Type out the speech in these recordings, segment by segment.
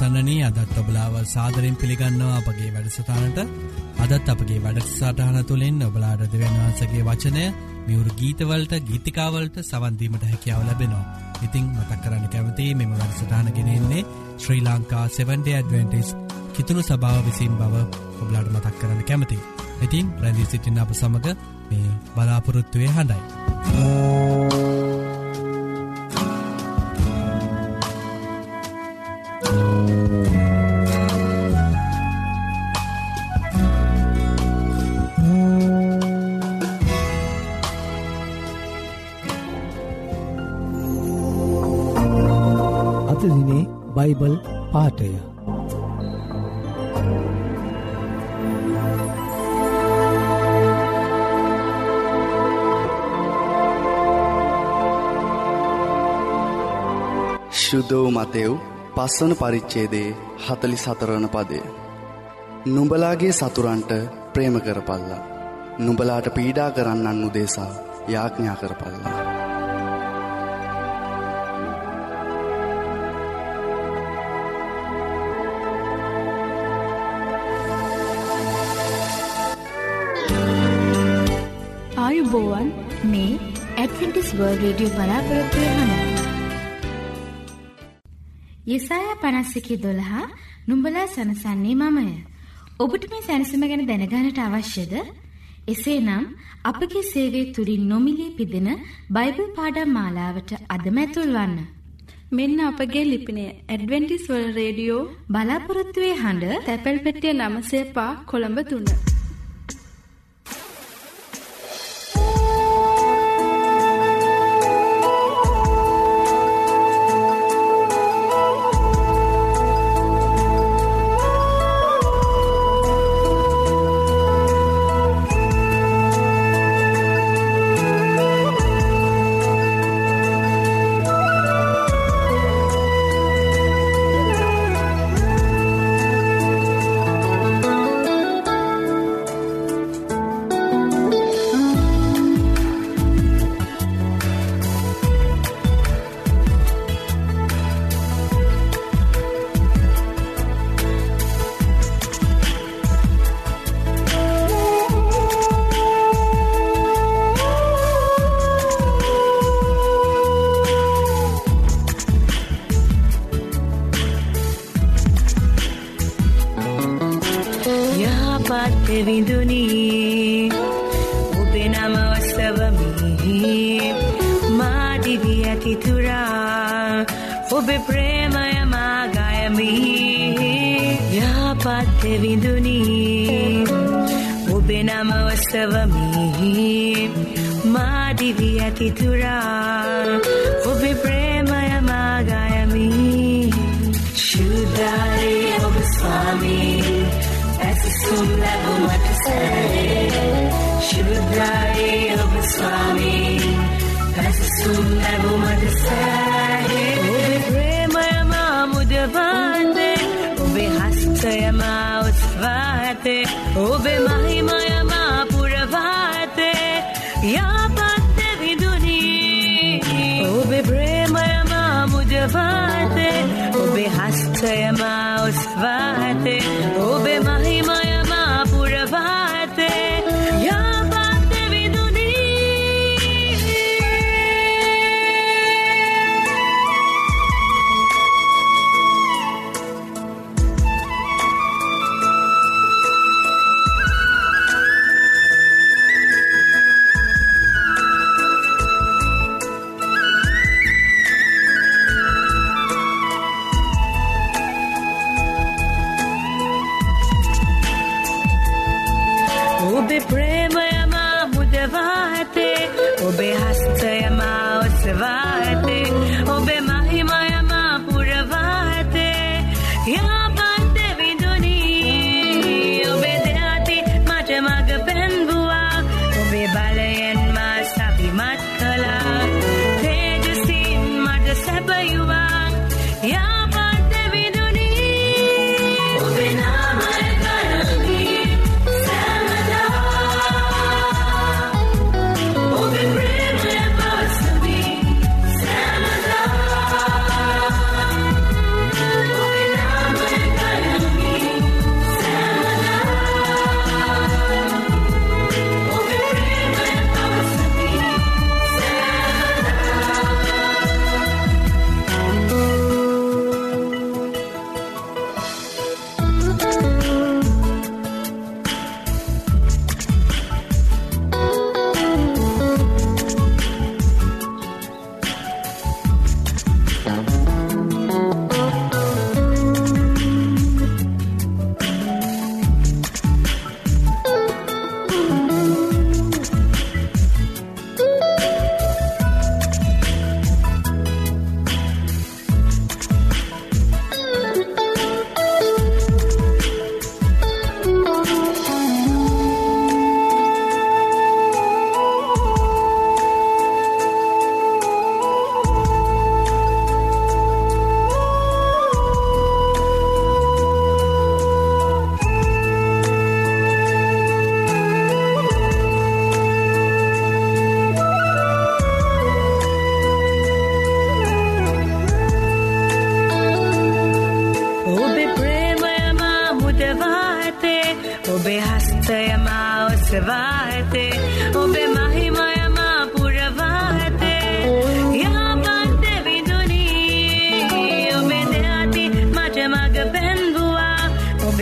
ඉතින් අසන්නනී අදත් ඔබලාව සාදරෙන් පිළිගන්නවා අපගේ වැඩසටානට අදත් අපගේ වැඩක්සාටහන තුළින් ඔබලාඩ දෙවන්වහන්සගේ වචනය මියවරු ගීතවලට ගීතිකාවලට සවන්දීමට හැකියාව ලැබෙනවා. ඉතිං මතක් කරන්න කැමති මෙම වැඩසටාන ගෙනෙන්නේ ශ්‍රී ලංකා 7ඩ ඇඩවෙන්ටිස් කිතුුණු සභාව විසින් බව ඔබ්ලාඩ මතක් කරන්න කැමති. ඉතින් ප්‍රැදිී සිටින් අප සමඟ මේ බලාපොරොත්තුවය හඬයි. අතදිනේ ශුද්ධෝ මතෙව් පස්වන පරිච්චේදේ හතලි සතරවන පදය. නුඹලාගේ සතුරන්ට ප්‍රේම කරපල්ලා. නුඹලාට පීඩා කරන්නන් උදේසා යාඥා කරපල්ලා. ආයුබෝවන් මේ ඇඩවෙන්ටිස් වර්ල් රේඩියෝ බලාපොරොත්වය හඬයි යෙසායා 51:12 නුඹලා සනසන්නේ මමය. ඔබට මේ සැනසීම ගැන දැනගන්නට අවශ්‍යද? එසේනම් අපගේ සේවයේ තුලින් නොමිලේ පිදෙන බයිබල් පාඩම් මාලාවට අදම ඇතුල් වන්න. මෙන්න අපගේ ලිපිනය ඇඩ්වෙන්ටිස් වර්ල්ඩ් රේඩියෝ බලාපොරොත්තු වේ හඬ තැපැල් පෙට්ටිය 9 සේපා කොළඹ 3. ඔස්සවමි මාදිවි ඇතිතුරා ඔබේ ප්‍රේමය මාගයමි යහපත් විඳුනී. ඔබේ නම ඔස්සවමි මාදිවි ඇතිතුරා ඔබේ ප්‍රේමය මාගයමි ශුද්ධරේ ඔබ ස්වාමී ඇසසුම් ලැබුමට සැරේ ඔබ ස්වාමී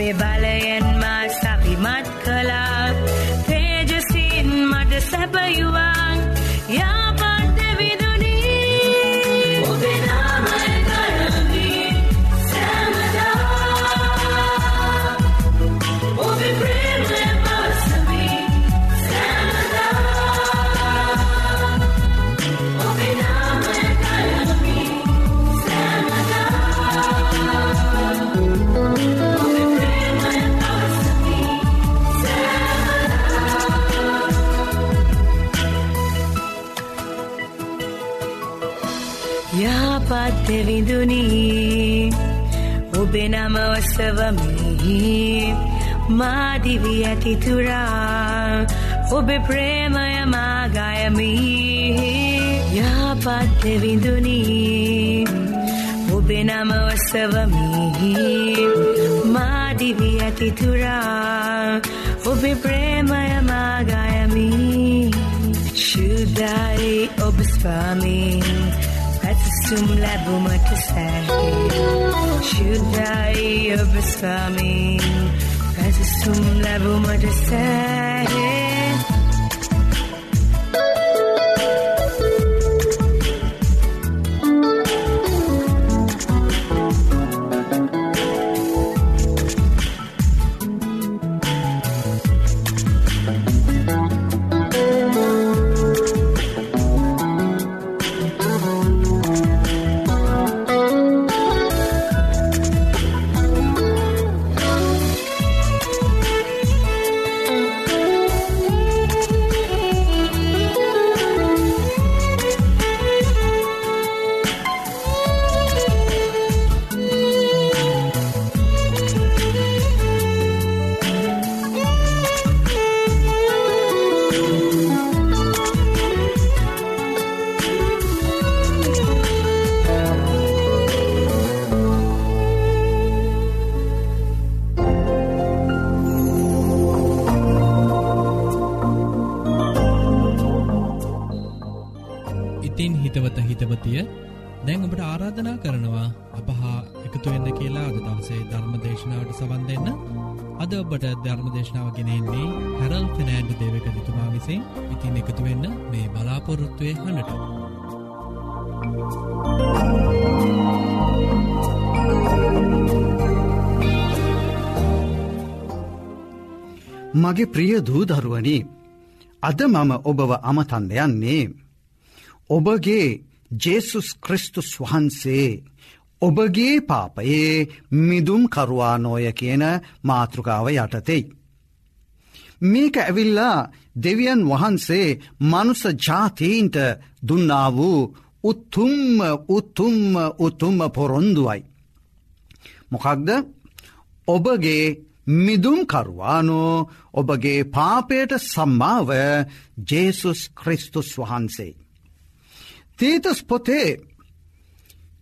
ඔබේ ඔසවමි මාදිවි ඇතිතුරා ඔබේ ප්‍රේමය මාගයමි යහපත් දෙවිඳුනී ඔබේ නම ඔසවමි මාදිවි ඇතිතුරා ඔබේ ප්‍රේමය මාගයමි ශුද්ධයි ඔබ ස්වාමී පැත්සුම් jumlah bumat saya Shudai abasami I labu madasai සවන් දෙන්න අද ඔබට ධර්ම දේශනාව ගෙනෙන්නේ හැරල් ෆිනෑන්ඩ් දේවක තුමා විසින් ඉතින් එකතු වෙන්න මේ බලාපොරොත්තුවය හඬට මගේ ප්‍රිය දූදරුවනි අද මම ඔබව අමතන්න යන්නේ. ඔබගේ ජේසුස් ක්‍රිස්තුස් වහන්සේ ඔබගේ පාපයේ මිදුම් කරුවානෝය කියන මාතෘකාව යටතෙයි. මේක ඇවිල්ලා දෙවියන් වහන්සේ මනුස ජාතීන්ට දුන්නා වූ උත්තුම්ම උත්තුම්ම උතුම්ම පොරොන්දුවයි. මොකක්ද ඔබගේ මිදුම්කරවානෝ ඔබගේ පාපයට සම්මාව ජේසුස් ක්‍රිස්තුස් වහන්සේ. තීතස් පොතේ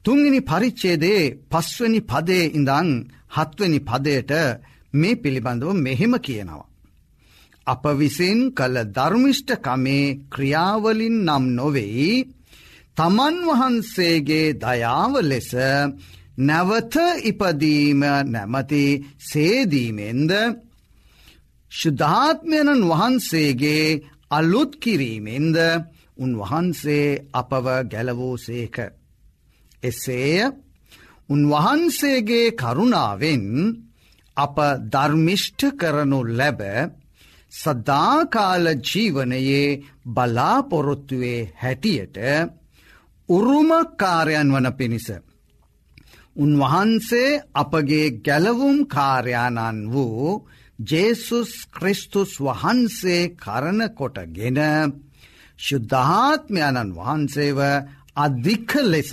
තුන්ගනි පරිච්චේදේ පස්වනි පදේ ඉඳං හත්වනි පදයට මේ පිළිබඳව මෙහෙම කියනවා. අප විසින් කළ ධර්මිෂ්ඨකමේ ක්‍රියාවලින් නම් නොවෙයි තමන් වහන්සේගේ දයාව ලෙස නැවත ඉපදීම නැමති සේදීමෙන්ද ශුද්ධාත්මයණන් වහන්සේගේ අලුත් කිරීමෙන්ද උන්වහන්සේ අපව ගැලවූසේක. එසේය උන්වහන්සේගේ කරුණාවෙන් අප ධර්මිෂ්ඨ කරනු ලැබ සදාකාල ජීවනයේ බලාපොරොත්තුවේ හැටියට උරුමකාරයන් වන පිණිස. උන්වහන්සේ අපගේ ගැලවුම් කාර්යාණන් වූ ජේසුස් ක්‍රිස්තුස් වහන්සේ කරනකොටගෙන ශුද්ධාත්මයණන් වහන්සේව අධික්ක ලෙස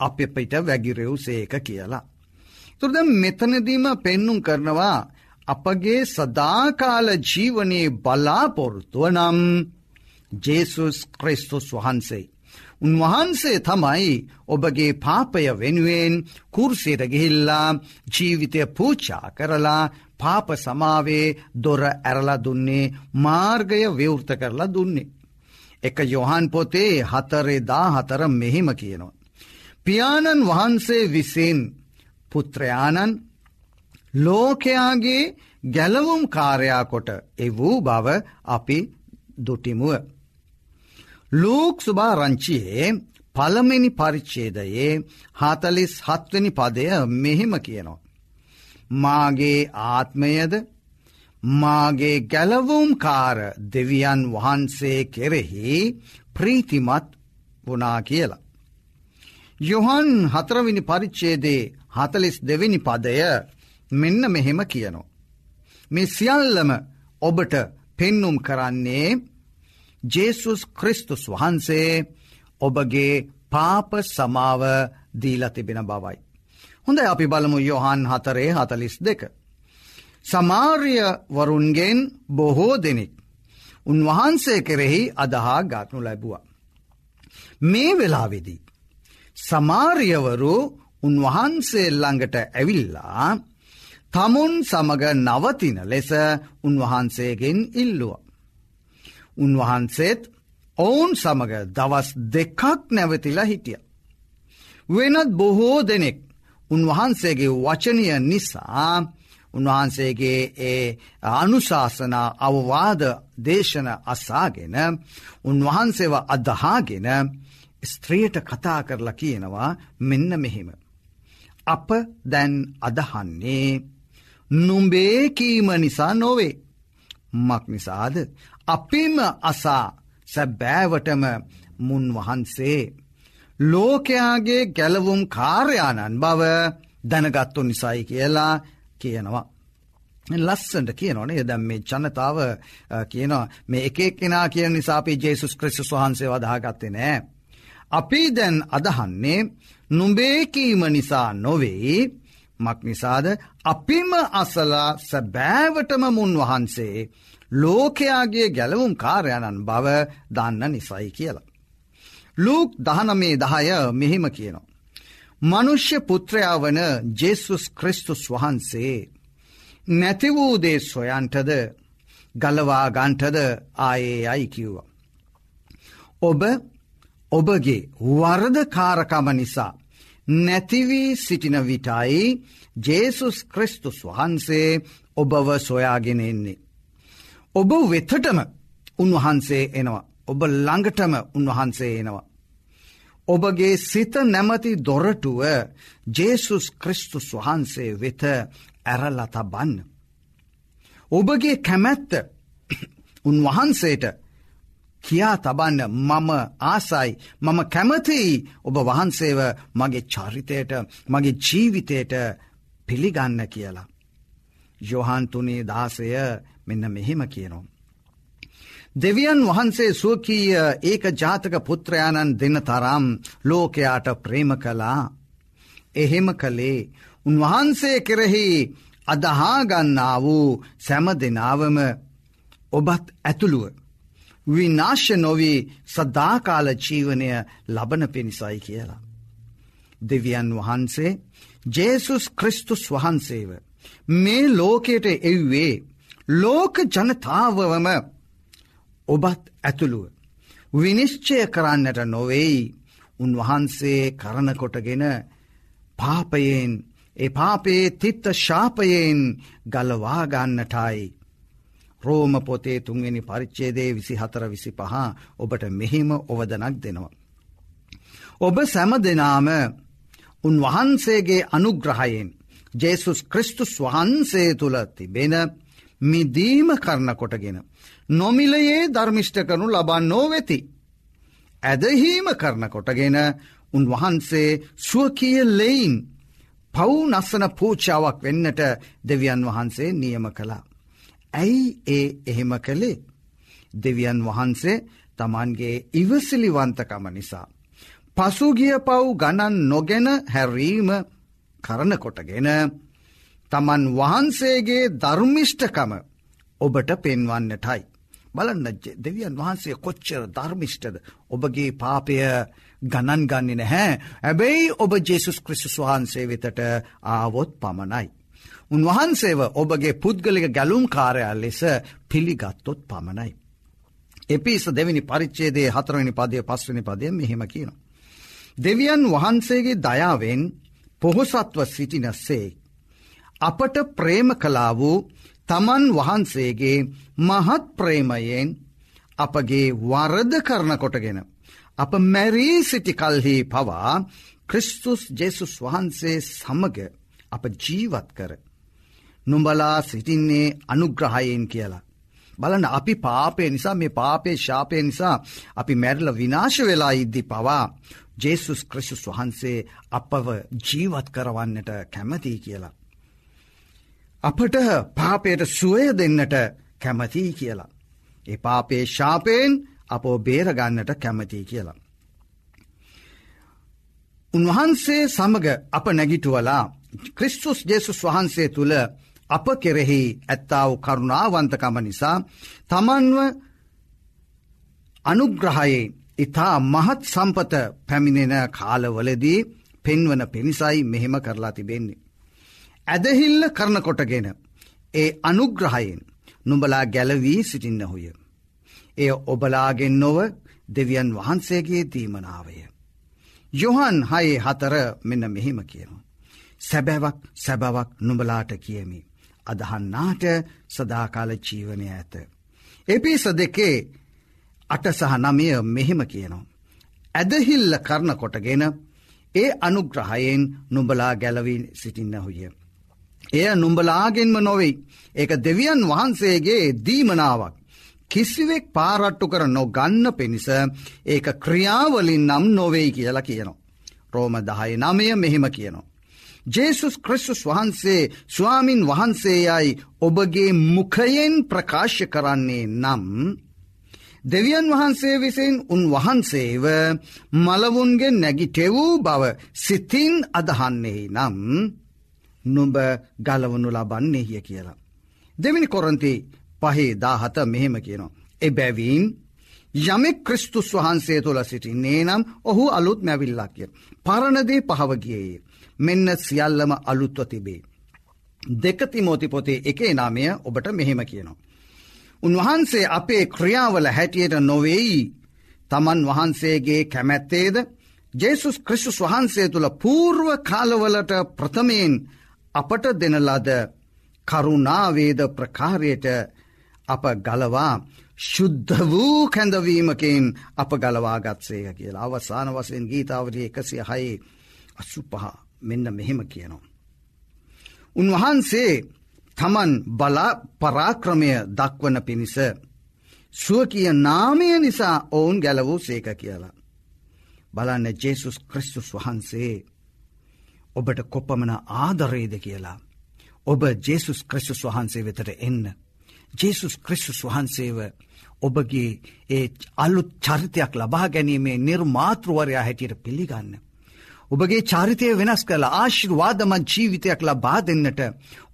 අප පිට වැගිරෙව් සේක කියලා. තුරද මෙතනදීම පෙන්නුම් කරනවා අපගේ සදාකාල ජීවනයේ බලාපොරොත්තුව නම් ජේසුස් ක්‍රිස්තුස් වහන්සේ. උන්වහන්සේ තමයි ඔබගේ පාපය වෙනුවෙන් කුර්සියට ගිහිල්ලා ජීවිතය පූචා කරලා පාප සමාවේ දොර ඇරලා දුන්නේ මාර්ගය විවෘත කරලා දුන්නේ. එක යොහන් පොතේ හතරේ දා හතර මෙහෙම කියනවා. පියාණන් වහන්සේ විසින් පුත්‍රයාණන් ලෝකයාගේ ගැලවුම් කාරයා කොට එවූ බව අපි දුටිමුව. ලූක් සුභා රංචියයේ පළමනි පරිච්චේදයේ හතලිස් හත්වනි පදය මෙහෙම කියනවා. මාගේ ආත්මයද මාගේ ගැලවුම් කාර දෙවියන් වහන්සේ කෙරෙහි ප්‍රීතිමත් වනා කියලා. යොහන් හතරවිනි පරිච්චේදේ හතලිස් දෙවිනි පදය මෙන්න මෙහෙම කියනවා. මේ සියල්ලම ඔබට පෙන්නුම් කරන්නේ ජේසුස් ක්‍රිස්තුස් වහන්සේ ඔබගේ පාප සමාව දීල තිබෙන බවයි. හොඳ අපි බලමු යොහන් හතරේ හතලිස් දෙක. සමාර්ය වරුන්ගෙන් බොහෝ දෙනෙක්. උන්වහන්සේ කෙරෙහි අදහා ගත්නු ලැබුවා. මේ වෙලාවෙදී. සමාරියවරු උන්වහන්සේ ළඟට ඇවිල්ලා තමුන් සමග නවතින ලෙස උන්වහන්සේගෙන් ඉල්ලුව. උන්වහන්සේත් ඔවුන් සමග දවස් දෙකක් නැවතිලා හිටිය. වෙනත් බොහෝ දෙනෙක් උන්වහන්සේගේ වචනය නිසා උන්වහන්සේගේ ඒ අනුශාසනා අවවාද දේශන අසාගෙන උන්වහන්සේව අදහාගෙන ස්ත්‍රියට කතා කරලා කියනවා මෙන්න මෙහෙම. අප දැන් අදහන්නේ නුම්බේකීම නිසා නොවේ. මක් නිසාද අපිම අසා සැබෑවටම මුන් වහන්සේ. ලෝකයාගේ ගැලවුම් කාර්යාණන් බව දැනගත්තු නිසයි කියලා කියනවා. ලස්සට කියනවනේ දැම් මේ ජනතාව කියනවා මේ එකෙක් කෙනා කියන නිසාපේ ජේසුස් ක්‍රිස්ස් වහන්සේ වදාගත්තේ නෑ. අපි දැන් අදහන්නේ නුඹේකීම නිසා නොවෙයි මක් නිසාද අපිම අසලා සැබෑවටම මුන් වහන්සේ ලෝකයාගේ ගැලවුම් කාර්යණන් බව දන්න නිසයි කියලා. ලූක් දහනමේ දහය මෙහෙම කියනවා. මනුෂ්‍ය පුත්‍රයා වන ජෙසුස් ක්‍රිස්තුස් වහන්සේ නැති වූදේ සොයන්ටද ගලවා ගන්ටද ආයේ අයි කිව්වා. ඔබ ඔබගේ වර්ධකාරකම නිසා නැතිවී සිටින විටයි ජේසුස් ක්‍රිස්තුස් වහන්සේ ඔබව සොයාගෙන එන්නේ. ඔබ වෙතටම උන්වහන්සේ එනවා. ඔබ ළඟටම උන්වහන්සේ එනවා. ඔබගේ සිත නැමති දොරටුව ජේසුස් ක්‍රිස්තුස් වහන්සේ වෙත ඇරලත බන්න. ඔබගේ කැමැත්ත උන්වහන්සේට කියා තබන්න මම ආසයි මම කැමතියි ඔබ වහන්සේව මගේ චරිතයට මගේ ජීවිතයට පිළිගන්න කියලා. යොහන්තුනේ දාසය මෙන්න මෙහෙම කියනවා. දෙවියන් වහන්සේ සුවකීය ඒක ජාතක පුත්‍රයාණන් දෙන තරම් ලෝකයාට ප්‍රේම කලා. එහෙම කළේ උන්වහන්සේ කෙරෙහි අදහාගන්නා වූ සැම දෙනාවම ඔබත් ඇතුළුව. විනාශ නොවී සදාකාල ජීවනය ලබන පිණිසයි කියලා. දෙවියන් වහන්සේ ජේසුස් ක්‍රිස්තුස් වහන්සේව මේ ලෝකයට එව්වේ ලෝක ජනතාවවම ඔබත් ඇතුළුව. විනිශ්චය කරන්නට නොවෙයි උන්වහන්සේ කරනකොටගෙන පාපයෙන් ඒ පාපේ තිත්ත ශාපයෙන් ගලවාගන්නටයි. රෝම පොතේ තුන්වෙනි පරිච්චේදේ විසි හතර විසි පහ ඔබට මෙහිම ඔවදනක් දෙනවා. ඔබ සැම දෙනාම උන්වහන්සේගේ අනුග්‍රහයෙන් ජේසුස් ක්‍රිස්තුස් වහන්සේ තුළ තිබෙන මිදීම කරන කොටගෙන. නොමිලයේ ධර්මිෂ්ට කරනු ලබන්නෝ වෙති. ඇදහීම කරන කොටගෙන උන්වහන්සේ සුවකිය ලෙයින් පව් නස්සන පූචාවක් වෙන්නට දෙවියන් වහන්සේ නියම කළා. ඇයි ඒ එහෙම කළේ. දෙවියන් වහන්සේ තමන්ගේ ඉවසිලිවන්තකම නිසා. පසුගිය පව් ගණන් නොගෙන හැරීම කරනකොටගෙන තමන් වහන්සේගේ ධර්මිෂ්ඨකම ඔබට පෙන්වන්නටයි. බලන්න දෙවියන් වහන්සේ කොච්චර ධර්මිෂ්ටද ඔබගේ පාපය ගණන් ගන්නේ නැහැ ඇබැයි ඔබ ජෙසුස් ක්‍රිස්තුස් වහන්සේ වෙතට ආවොත් පමණයි. උන්වහන්සේව ඔබගේ පුද්ගලික ගැලුම් කාරයා ලෙස පිළිගත්තොත් පමණයි. එපිස දෙවිනි පරිච්චේදේ හතරවනි පදය පස්වනි පදය මෙහෙම කියන. දෙවියන් වහන්සේගේ දයාවෙන් පොහොසත්ව සිටිනස්සේ. අපට ප්‍රේම කලා වූ තමන් වහන්සේගේ මහත් ප්‍රේමයෙන් අපගේ වරද කරන කොටගෙන. අප මැරී සිටි කල්හි පවා ක්‍රිස්තුස් ජෙසුස් වහන්සේ සමග අප ජීවත් කර. නුඹලා සිටින්නේ අනුග්‍රහයෙන් කියලා. බලන්න අපි පාපය නිසා මේ පාපේ ශාපය නිසා අපි මැරල විනාශ වෙලා ඉද්දි පවා ජේසුස් ක්‍රෂුස් වහන්සේ අපව ජීවත් කරවන්නට කැමතියි කියලා. අපට පාපයට සුවය දෙන්නට කැමතියි කියලා. ඒ පාපේ ශාපයෙන් අපෝ බේරගන්නට කැමතියි කියලා. උන්වහන්සේ සමග අප නැගිටුවලා ක්‍රිස්තුස් ජේසුස් වහන්සේ තුළ අප කෙරෙහි ඇත්තාව කරුණාවන්තකම නිසා තමන්ව අනුග්‍රහයේ ඉතා මහත් සම්පත පැමිණෙන කාලවලදී පෙන්වන පිණිසයි මෙහෙම කරලා තිබෙන්නේ. ඇදහිල්ල කරනකොටගෙන ඒ අනුග්‍රහයෙන් නුඹලා ගැලවී සිටින්නහුය. එය ඔබලාගෙන් නොව දෙවියන් වහන්සේගේ දීමනාවය. යොහන් හයේ හතර මෙන්න මෙහෙම කියනවා. සැබැවක් සැබවක් නුඹලාට කියමි. අදහන්නාට සදාකාල ජීවනය ඇත. එපිස දෙකේ අට සහ නමය මෙහෙම කියනවා. ඇදහිල්ල කරන කොටගෙන ඒ අනුග්‍රහයෙන් නුඹලා ගැලවී සිටින්නහුය. එය නුඹලාගෙන්ම නොවෙයි. ඒක දෙවියන් වහන්සේගේ දීමනාවක්. කිසිවෙක් පාරට්ටු කර නොගන්න පිණිස ඒක ක්‍රියාවලින් නම් නොවෙයි කියලා කියනවා. රෝම දහය නමය මෙහෙම කියනවා. ජේසුස් ක්‍රිස්තුස් වහන්සේ ස්වාමින් වහන්සේයයි ඔබගේ මුඛයෙන් ප්‍රකාශ කරන්නේ නම් දෙවියන් වහන්සේ විසින් උන්වහන්සේව මලවුන්ගේ නැගිටෙවූ බව සිතින් අදහන්නේ නම් නුඹ ගලවනු ලබන්නේහිය කියලා. දෙමිනි කොරන්ති පහේ දාහත මෙහෙම කියනවා. එබැවීන් යමෙක් ක්‍රිස්තුස් වහන්සේ තුළ සිටින්නේ නම් ඔහු අලුත් මැවිල්ලක් කිය. පරණදේ පහවගියයේ. මෙන්න සියල්ලම අලුත්ව තිබේ. දෙකතිමෝති පොතේ එකේ නාමය ඔබට මෙහෙම කියනවා. උන්වහන්සේ අපේ ක්‍රියාවල හැටියට නොවෙයි තමන් වහන්සේගේ කැමැත්තේද ජේසුස් ක්‍රිස්තුස් වහන්සේ තුළ පූර්ව කාලවලට ප්‍රථමයෙන් අපට දෙනලද කරුණාවේද ප්‍රකාරයට අප ගලවා ශුද්ධ වූ කැඳවීමකින් අප ගලවාගත්සේය කියලා අවසාන වසයෙන් ගීතාවරී එකසිය හයේ අසු පහ මෙන්න මෙහෙම කියනවා. උන්වහන්සේ තමන් බලා පරාක්‍රමය දක්වන පිණිස සුවකිය නාමය නිසා ඔවුන් ගැලවූ සේක කියලා. බලන්න ජේසුස් ක්‍රිස්තුස් වහන්සේ ඔබට කොපමන ආදරේද කියලා. ඔබ ජේසුස් ක්‍රිස්තුස් වහන්සේ වෙතට එන්න. ජේසුස් ක්‍රිස්තුස් වහන්සේව ඔබගේ ඒ අලුත් චරිතයක් ලබා ගැනීමේ නිර්මාතෘවරයා හැටියට පිළිගන්න. ඔබගේ චාරිතය වෙනස් කළ ආශිර්වාදමත් ජීවිතයක් ලබා දෙන්නට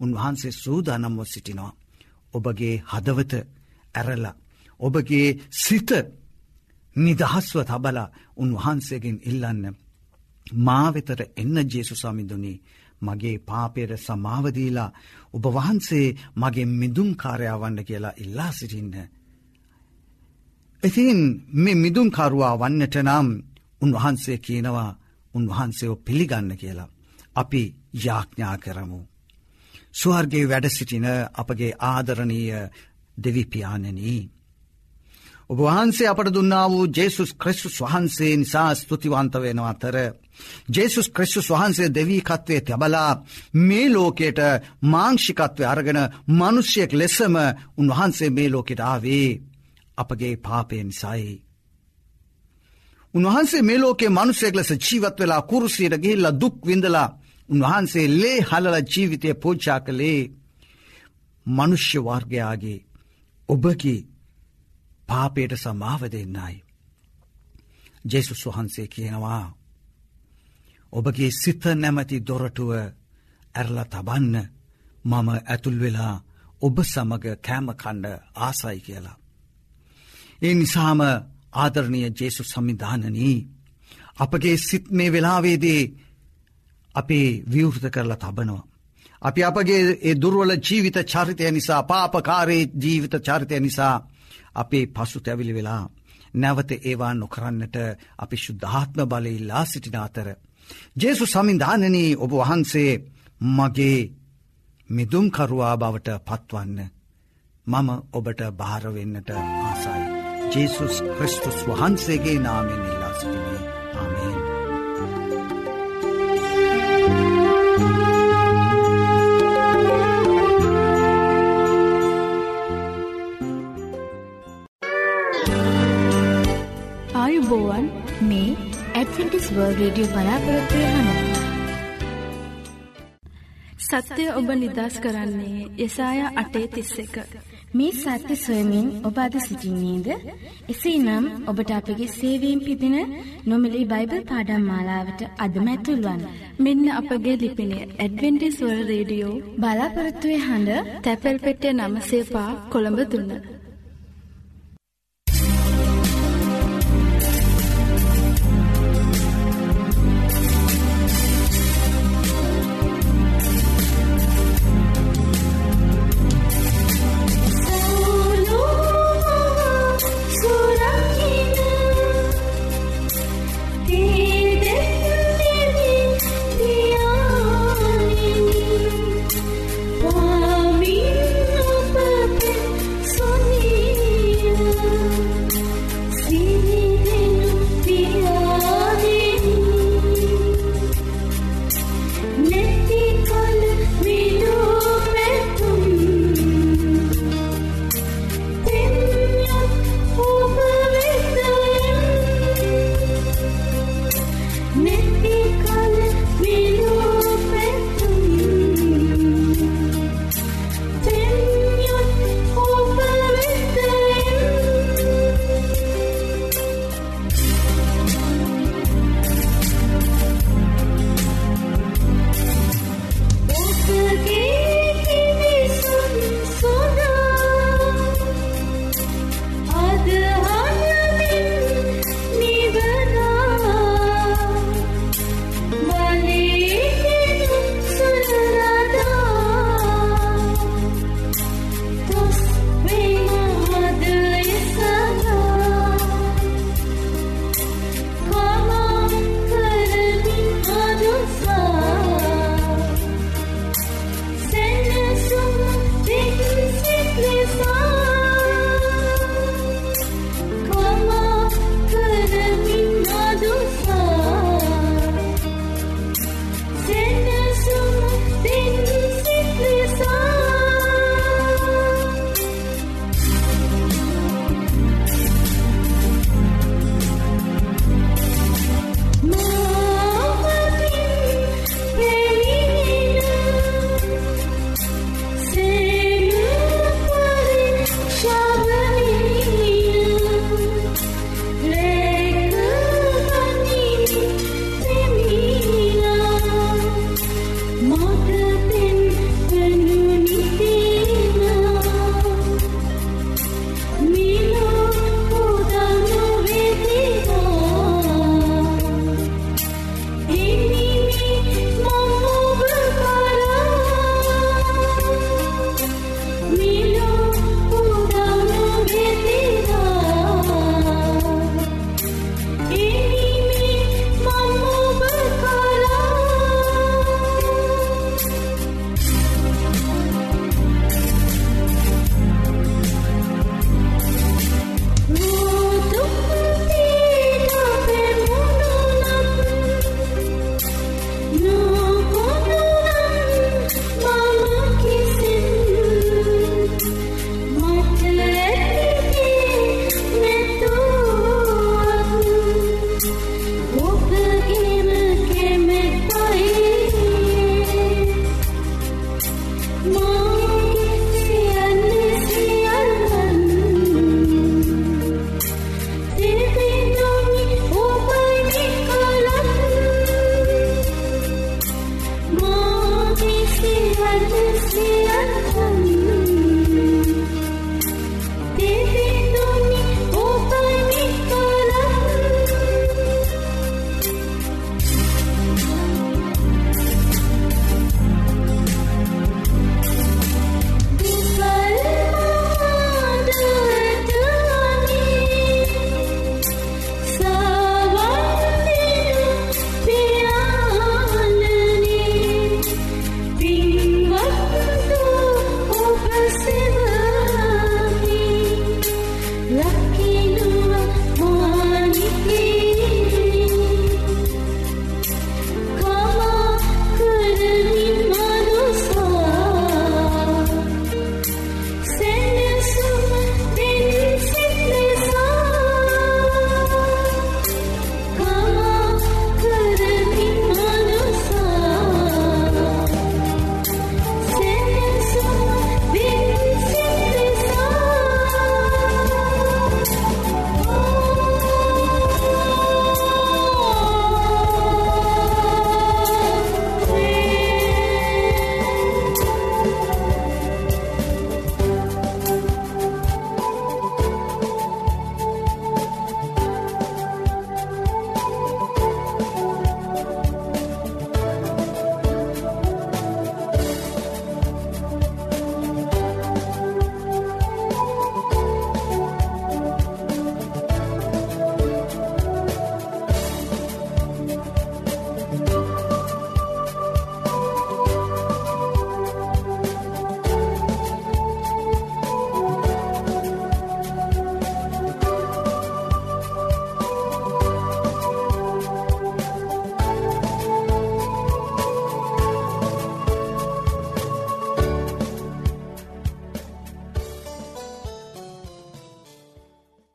උන්වහන්සේ සූදානම්ව සිටිනවා. ඔබගේ හදවත ඇරලා. ඔබගේ සිත නිදහස්ව තබලා උන්වහන්සේගෙන් ඉල්ලන්න. මාවෙතර එන්න ජේසු සමිඳුනී මගේ පාපයට සමාවදීලා ඔබ වහන්සේ මගේ මිදුම් කාරයාවන්න කියලා ඉල්ලා සිටින්න. ඉතින් මෙ මිදුම්කරුවා වන්නට නම් උන්වහන්සේ කියනවා උන්වහන්සේව පිළිගන්න කියලා. අපි යාඥා කරමු. ස්වර්ගේ වැඩ සිටින අපගේ ආදරණීය දෙවිපාණනී. ඔබ වහන්සේ අපට දුන්නා වූ ජේසුස් ක්‍රිස්තුස් වහන්සේ නිසා ස්තුතිවන්ත වෙන අතර. ජේසුස් ක්‍රිස්තුස් වහන්සේ දෙවීකත්වය තැබලා මේ ලෝකයට මාංෂිකත්වය අරගෙන මනුෂ්‍යයෙක් ලෙසම උන්වහන්සේ මේ ලෝකෙට ආවේ අපගේ පාපයෙන් සයි. උන්වහන්සේ මේ ලෝකේ මනුස්සෙක් ලෙස ජීවත් වෙලා කුරුසියට ගිහිල්ල දුක් විඳලා උන්වහන්සේ ලේ හලල ජීවිතය පෝච්චා කළේ මනුෂ්‍ය වර්ගයාගේ ඔබකි පාපයට සමාව දෙන්නයි. ජෙසුස් වහන්සේ කියනවා. ඔබගේ සිත නැමැති දොරටුව ඇරල තබන්න මම ඇතුල් වෙලා ඔබ සමග කෑමකණ්ඩ ආසයි කියලා. ඒ නිසාම ආදරණය ජේසු සම්මිධානනී. අපගේ සිත් මේ වෙලාවේදේ අපේ විවෘත කරලා තබනවා. අපි අපගේ ඒ දුර්වල ජීවිත චරිතය නිසා පාපකාරයේ ජීවිත චරිතය නිසා අපේ පසු තැවිලි වෙලා නැවත ඒවා නොකරන්නට අපි ශුද්ධාත්ම බලඉල්ලා සිටින අතර. ජේසු සමින්ධානනී ඔබ වහන්සේ මගේ මිදුම්කරුවා බවට පත්වන්න. මම ඔබට භාරවෙන්නට ආසයි. ජේසුස් ක්‍රිස්තුස් වහන්සේගේ නාමෙන් ඉල්ලා සිටිනේ ආමේෙන්. ආයුබෝවන් මේ ඇඩ්වෙන්ටිස් වර්ල්ඩ් රේඩියෝ බලාපොරොත්තු වෙන සත්‍යය ඔබ නිදස් කරන්නේ යසායා අටේ තිස්ස එක. මේ සත්‍ය සොයමින් ඔබ අද සිසිින්නේද? එසේ නම් ඔබට අපගේ සේවීම් පිදින නොමිලි බයිබල් පාඩම් මාලාවට අදමැතුල්වන්. මෙන්න අපගේ ලිපිනේ ඇඩවෙන්ටිස්වල් රේඩියෝ බලාපොරොත්තුවේ හඬ තැපැල් පෙටේ නම සේපා කොළඹ දුන්න.